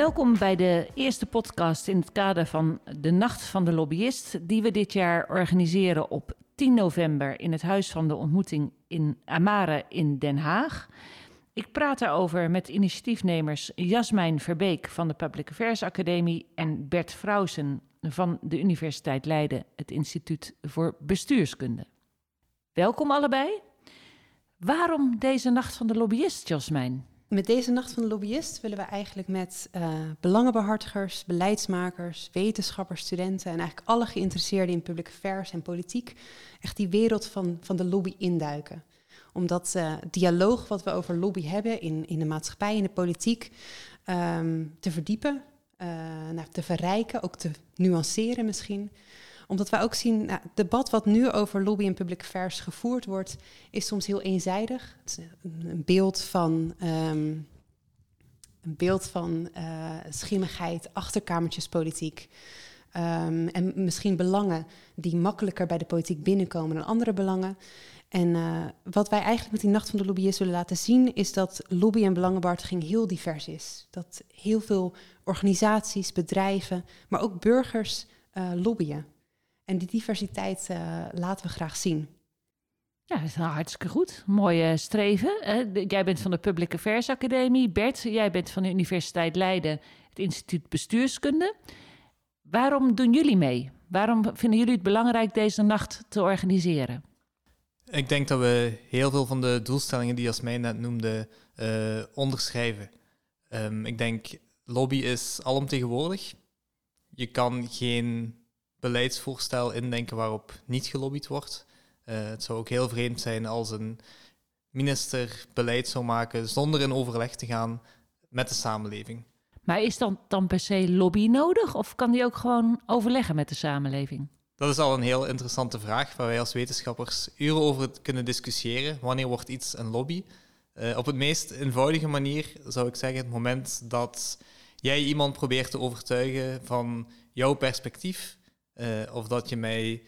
Welkom bij de eerste podcast in het kader van de Nacht van de Lobbyist, die we dit jaar organiseren op 10 november in het Huis van de Ontmoeting in Amare in Den Haag. Ik praat daarover met initiatiefnemers Jasmijn Verbeek van de Public Affairs Academie en Bert Frausen van de Universiteit Leiden, het Instituut voor Bestuurskunde. Welkom allebei. Waarom deze Nacht van de Lobbyist, Jasmijn? Met deze Nacht van de Lobbyist willen we eigenlijk met uh, belangenbehartigers, beleidsmakers, wetenschappers, studenten en eigenlijk alle geïnteresseerden in public affairs en politiek echt die wereld van, van de lobby induiken. Om dat uh, dialoog wat we over lobby hebben in, in de maatschappij, in de politiek, um, te verdiepen, uh, nou, te verrijken, ook te nuanceren misschien omdat wij ook zien, nou, het debat wat nu over lobby en public affairs gevoerd wordt, is soms heel eenzijdig. Het is een beeld van, een beeld van uh, schimmigheid, achterkamertjespolitiek. Um, en misschien belangen die makkelijker bij de politiek binnenkomen dan andere belangen. En uh, wat wij eigenlijk met die Nacht van de Lobbyist willen laten zien, is dat lobby- en belangenbehartiging heel divers is. Dat heel veel organisaties, bedrijven, maar ook burgers uh, lobbyen. En die diversiteit uh, laten we graag zien. Ja, dat is nou hartstikke goed. Mooie streven. Uh, jij bent van de Public Affairs Academie. Bert, jij bent van de Universiteit Leiden, het Instituut Bestuurskunde. Waarom doen jullie mee? Waarom vinden jullie het belangrijk deze nacht te organiseren? Ik denk dat we heel veel van de doelstellingen die Jasmijn net noemde uh, onderschrijven. Um, ik denk, lobby is alomtegenwoordig. Je kan geen beleidsvoorstel indenken waarop niet gelobbyd wordt. Uh, het zou ook heel vreemd zijn als een minister beleid zou maken zonder in overleg te gaan met de samenleving. Maar is dan, dan per se lobby nodig of kan die ook gewoon overleggen met de samenleving? Dat is al een heel interessante vraag waar wij als wetenschappers uren over kunnen discussiëren. Wanneer wordt iets een lobby? Uh, op het meest eenvoudige manier zou ik zeggen het moment dat jij iemand probeert te overtuigen van jouw perspectief uh, of dat je mij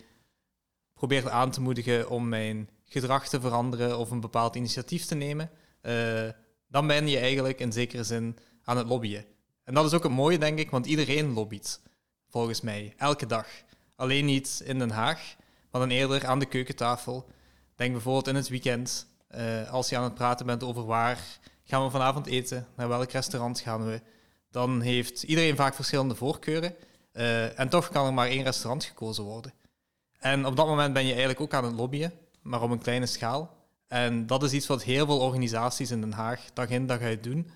probeert aan te moedigen om mijn gedrag te veranderen of een bepaald initiatief te nemen, uh, dan ben je eigenlijk in zekere zin aan het lobbyen. En dat is ook het mooie, denk ik, want iedereen lobbyt, volgens mij, elke dag. Alleen niet in Den Haag, maar dan eerder aan de keukentafel. Denk bijvoorbeeld in het weekend, uh, als je aan het praten bent over waar gaan we vanavond eten, naar welk restaurant gaan we, dan heeft iedereen vaak verschillende voorkeuren. Uh, en toch kan er maar één restaurant gekozen worden. En op dat moment ben je eigenlijk ook aan het lobbyen, maar op een kleine schaal. En dat is iets wat heel veel organisaties in Den Haag dag in dag uit doen.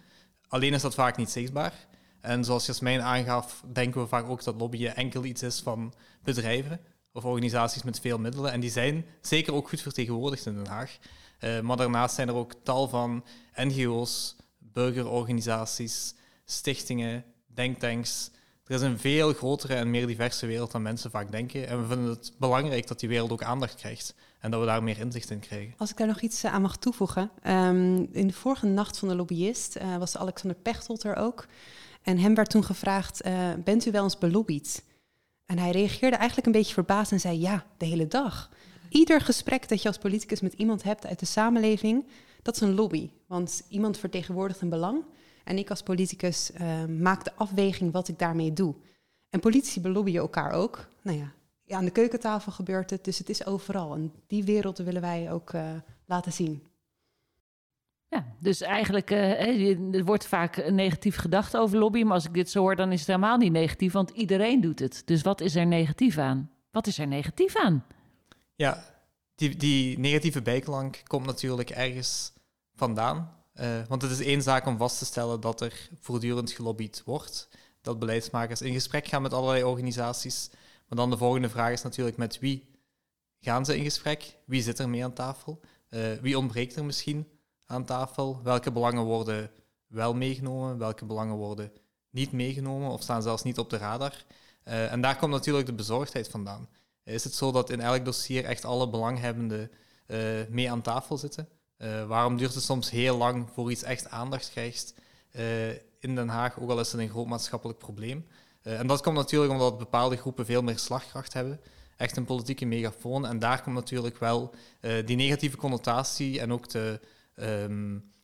Alleen is dat vaak niet zichtbaar. En zoals Jasmijn aangaf, denken we vaak ook dat lobbyen enkel iets is van bedrijven of organisaties met veel middelen. En die zijn zeker ook goed vertegenwoordigd in Den Haag. Uh, maar daarnaast zijn er ook tal van NGO's, burgerorganisaties, stichtingen, denktanks, er is een veel grotere en meer diverse wereld dan mensen vaak denken. En we vinden het belangrijk dat die wereld ook aandacht krijgt. En dat we daar meer inzicht in krijgen. Als ik daar nog iets aan mag toevoegen. Um, in de vorige nacht van de lobbyist uh, was Alexander Pechtold er ook. En hem werd toen gevraagd, uh, bent u wel eens belobbyd? En hij reageerde eigenlijk een beetje verbaasd en zei, ja, de hele dag. Ieder gesprek dat je als politicus met iemand hebt uit de samenleving, dat is een lobby. Want iemand vertegenwoordigt een belang. En ik als politicus uh, maak de afweging wat ik daarmee doe. En politici belobbyen elkaar ook. Nou ja, ja, aan de keukentafel gebeurt het, dus het is overal. En die wereld willen wij ook uh, laten zien. Ja, dus eigenlijk, uh, er wordt vaak een negatief gedacht over lobby, maar als ik dit zo hoor, dan is het helemaal niet negatief, want iedereen doet het. Dus wat is er negatief aan? Wat is er negatief aan? Ja, die, die negatieve bijklank komt natuurlijk ergens vandaan. Uh, want het is één zaak om vast te stellen dat er voortdurend gelobbyd wordt. Dat beleidsmakers in gesprek gaan met allerlei organisaties. Maar dan de volgende vraag is natuurlijk met wie gaan ze in gesprek? Wie zit er mee aan tafel? Uh, wie ontbreekt er misschien aan tafel? Welke belangen worden wel meegenomen? Welke belangen worden niet meegenomen of staan zelfs niet op de radar? Uh, en daar komt natuurlijk de bezorgdheid vandaan. Is het zo dat in elk dossier echt alle belanghebbenden mee aan tafel zitten? Uh, waarom duurt het soms heel lang voor iets echt aandacht krijgt uh, in Den Haag, ook al is het een groot maatschappelijk probleem? Uh, en dat komt natuurlijk omdat bepaalde groepen veel meer slagkracht hebben. Echt een politieke megafoon. En daar komt natuurlijk wel die negatieve connotatie en ook de, um,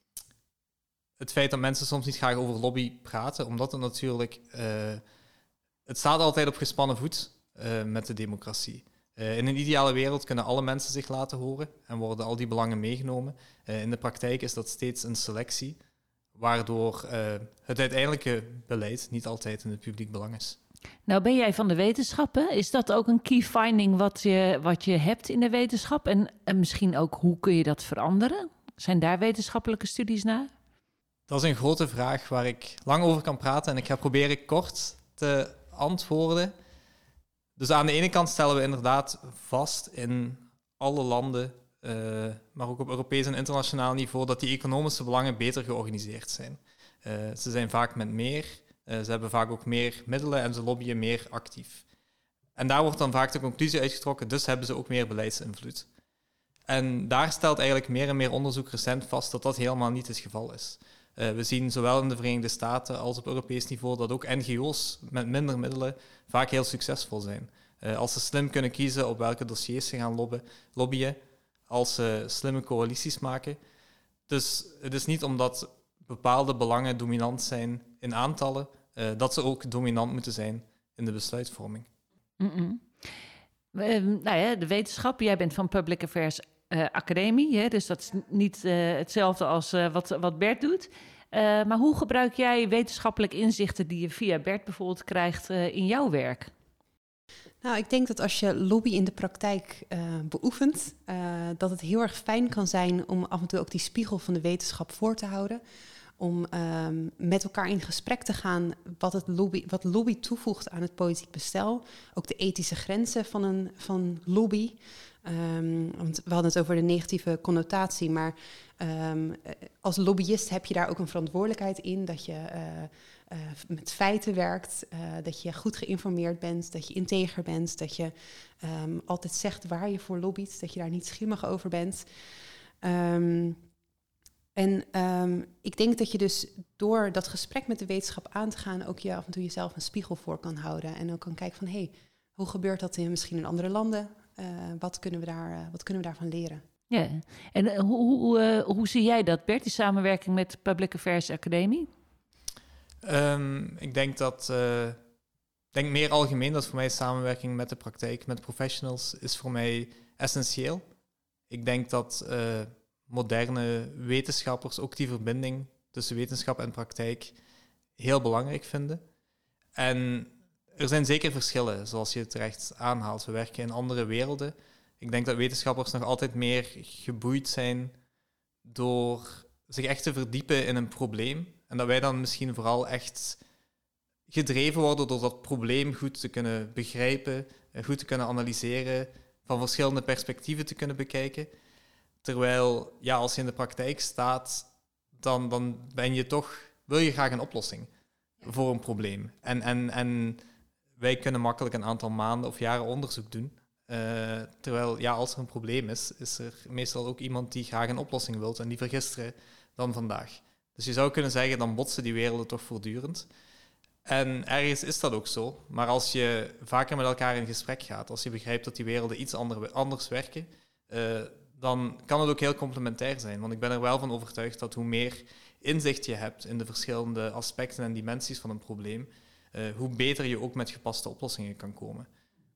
het feit dat mensen soms niet graag over lobby praten, omdat het natuurlijk. eh, het staat altijd op gespannen voet eh, met de democratie. Eh, in een ideale wereld kunnen alle mensen zich laten horen en worden al die belangen meegenomen. Eh, in de praktijk is dat steeds een selectie, waardoor eh, het uiteindelijke beleid niet altijd in het publiek belang is. Nou ben jij van de wetenschappen. Is dat ook een key finding wat je, wat je hebt in de wetenschap? En, en misschien ook hoe kun je dat veranderen? Zijn daar wetenschappelijke studies naar? Dat is een grote vraag waar ik lang over kan praten en ik ga proberen kort te antwoorden. Dus aan de ene kant stellen we inderdaad vast in alle landen, eh, maar ook op Europees en internationaal niveau, dat die economische belangen beter georganiseerd zijn. Eh, ze zijn vaak met meer, eh, ze hebben vaak ook meer middelen en ze lobbyen meer actief. En daar wordt dan vaak de conclusie uitgetrokken, dus hebben ze ook meer beleidsinvloed. En daar stelt eigenlijk meer en meer onderzoek recent vast dat dat helemaal niet het geval is. Uh, we zien zowel in de Verenigde Staten als op Europees niveau dat ook NGO's met minder middelen vaak heel succesvol zijn. Uh, als ze slim kunnen kiezen op welke dossiers ze gaan lobben, lobbyen, als ze slimme coalities maken. Dus het is niet omdat bepaalde belangen dominant zijn in aantallen, uh, dat ze ook dominant moeten zijn in de besluitvorming. -mm. nou ja, de wetenschap, jij bent van Public Affairs uh, academie. Hè? Dus dat is niet uh, hetzelfde als uh, wat, wat Bert doet. maar hoe gebruik jij wetenschappelijke inzichten die je via Bert bijvoorbeeld krijgt in jouw werk? Nou, ik denk dat als je lobby in de praktijk beoefent, dat het heel erg fijn kan zijn om af en toe ook die spiegel van de wetenschap voor te houden. Om um, met elkaar in gesprek te gaan wat, het lobby, wat lobby toevoegt aan het politiek bestel. Ook de ethische grenzen van een van lobby. Um, want we hadden het over de negatieve connotatie, maar um, als lobbyist heb je daar ook een verantwoordelijkheid in dat je uh, uh, met feiten werkt, dat je goed geïnformeerd bent, dat je integer bent, dat je um, altijd zegt waar je voor lobbyt, dat je daar niet schimmig over bent. En ik denk dat je dus door dat gesprek met de wetenschap aan te gaan ook je af en toe jezelf een spiegel voor kan houden en ook kan kijken van hé, hey, hoe gebeurt dat in, misschien in andere landen? Uh, wat, kunnen we daar, uh, wat kunnen we daarvan leren? Ja, en uh, hoe, hoe, hoe zie jij dat, Bert, die samenwerking met Public Affairs Academie? Um, ik denk dat, ik denk meer algemeen dat voor mij samenwerking met de praktijk, met professionals, is voor mij essentieel. Ik denk dat moderne wetenschappers ook die verbinding tussen wetenschap en praktijk heel belangrijk vinden. En er zijn zeker verschillen, zoals je terecht aanhaalt. We werken in andere werelden. Ik denk dat wetenschappers nog altijd meer geboeid zijn door zich echt te verdiepen in een probleem. En dat wij dan misschien vooral echt gedreven worden door dat probleem goed te kunnen begrijpen, goed te kunnen analyseren, van verschillende perspectieven te kunnen bekijken. Terwijl, ja, als je in de praktijk staat, dan, dan ben je toch, wil je graag een oplossing voor een probleem. En, en, en wij kunnen makkelijk een aantal maanden of jaren onderzoek doen. Uh, terwijl, ja, als er een probleem is, is er meestal ook iemand die graag een oplossing wilt en die vergisteren dan vandaag. Dus je zou kunnen zeggen, dan botsen die werelden toch voortdurend. En ergens is dat ook zo. Maar als je vaker met elkaar in gesprek gaat, als je begrijpt dat die werelden iets ander, anders werken, uh, dan kan het ook heel complementair zijn. Want ik ben er wel van overtuigd dat hoe meer inzicht je hebt in de verschillende aspecten en dimensies van een probleem, uh, hoe beter je ook met gepaste oplossingen kan komen.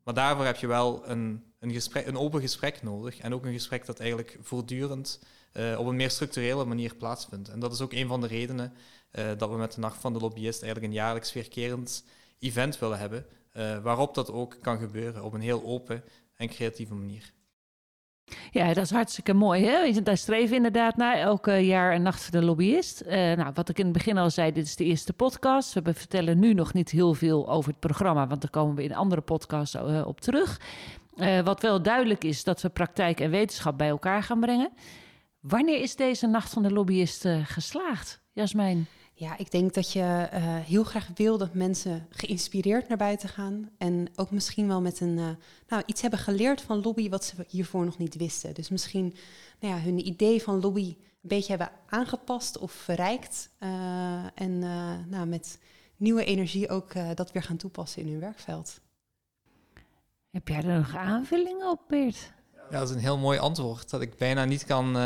Maar daarvoor heb je wel een, een, gesprek, een open gesprek nodig en ook een gesprek dat eigenlijk voortdurend uh, op een meer structurele manier plaatsvindt. En dat is ook een van de redenen uh, dat we met de Nacht van de Lobbyist eigenlijk een jaarlijks weerkerend event willen hebben, waarop dat ook kan gebeuren op een heel open en creatieve manier. Ja, dat is hartstikke mooi. Hè? Daar streven inderdaad naar. Elke jaar een nacht voor de lobbyist. Uh, nou, wat ik in het begin al zei, dit is de eerste podcast. We vertellen nu nog niet heel veel over het programma, want daar komen we in andere podcasts uh, op terug. Uh, wat wel duidelijk is, dat we praktijk en wetenschap bij elkaar gaan brengen. Wanneer is deze nacht van de lobbyist geslaagd, Jasmijn? Ja, ik denk dat je uh, heel graag wil dat mensen geïnspireerd naar buiten gaan. En ook misschien wel met een, uh, nou, iets hebben geleerd van lobby wat ze hiervoor nog niet wisten. Dus misschien nou ja, hun idee van lobby een beetje hebben aangepast of verrijkt. Uh, en nou, met nieuwe energie ook dat weer gaan toepassen in hun werkveld. Heb jij er nog aanvullingen op, Beert? Ja, dat is een heel mooi antwoord dat ik bijna niet kan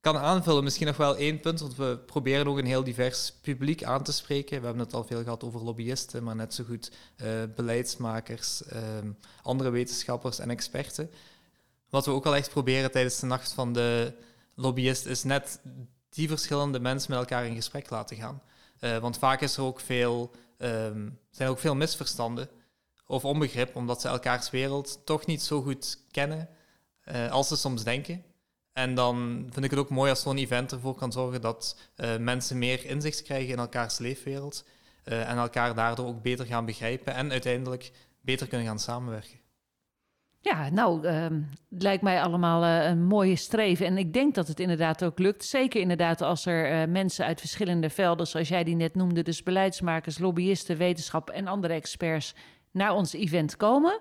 kan aanvullen, misschien nog wel één punt, want we proberen ook een heel divers publiek aan te spreken. We hebben het al veel gehad over lobbyisten, maar net zo goed uh, beleidsmakers, ehm, andere wetenschappers en experten. Wat we ook al echt proberen tijdens de nacht van de lobbyist, is net die verschillende mensen met elkaar in gesprek laten gaan. Uh, want vaak is er ook veel, um, zijn er ook veel misverstanden of onbegrip, omdat ze elkaars wereld toch niet zo goed kennen uh, als ze soms denken. En dan vind ik het ook mooi als zo'n event ervoor kan zorgen dat uh, mensen meer inzicht krijgen in elkaars leefwereld uh, en elkaar daardoor ook beter gaan begrijpen en uiteindelijk beter kunnen gaan samenwerken. Ja, nou, uh, lijkt mij allemaal uh, een mooie streven. En ik denk dat het inderdaad ook lukt. Zeker inderdaad als er mensen uit verschillende velden, zoals jij die net noemde, dus beleidsmakers, lobbyisten, wetenschap en andere experts, naar ons event komen.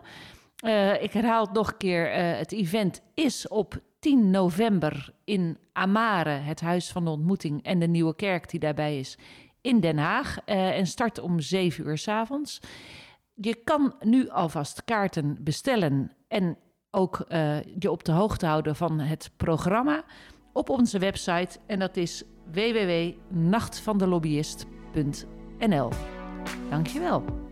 ik herhaal het nog een keer. het event is op 10 november in Amare, het Huis van de Ontmoeting en de Nieuwe Kerk die daarbij is, in Den Haag. Uh, en start om 7 uur s avonds. Je kan nu alvast kaarten bestellen en ook uh, je op de hoogte houden van het programma op onze website. En dat is www.nachtvandelobbyist.nl. Dankjewel.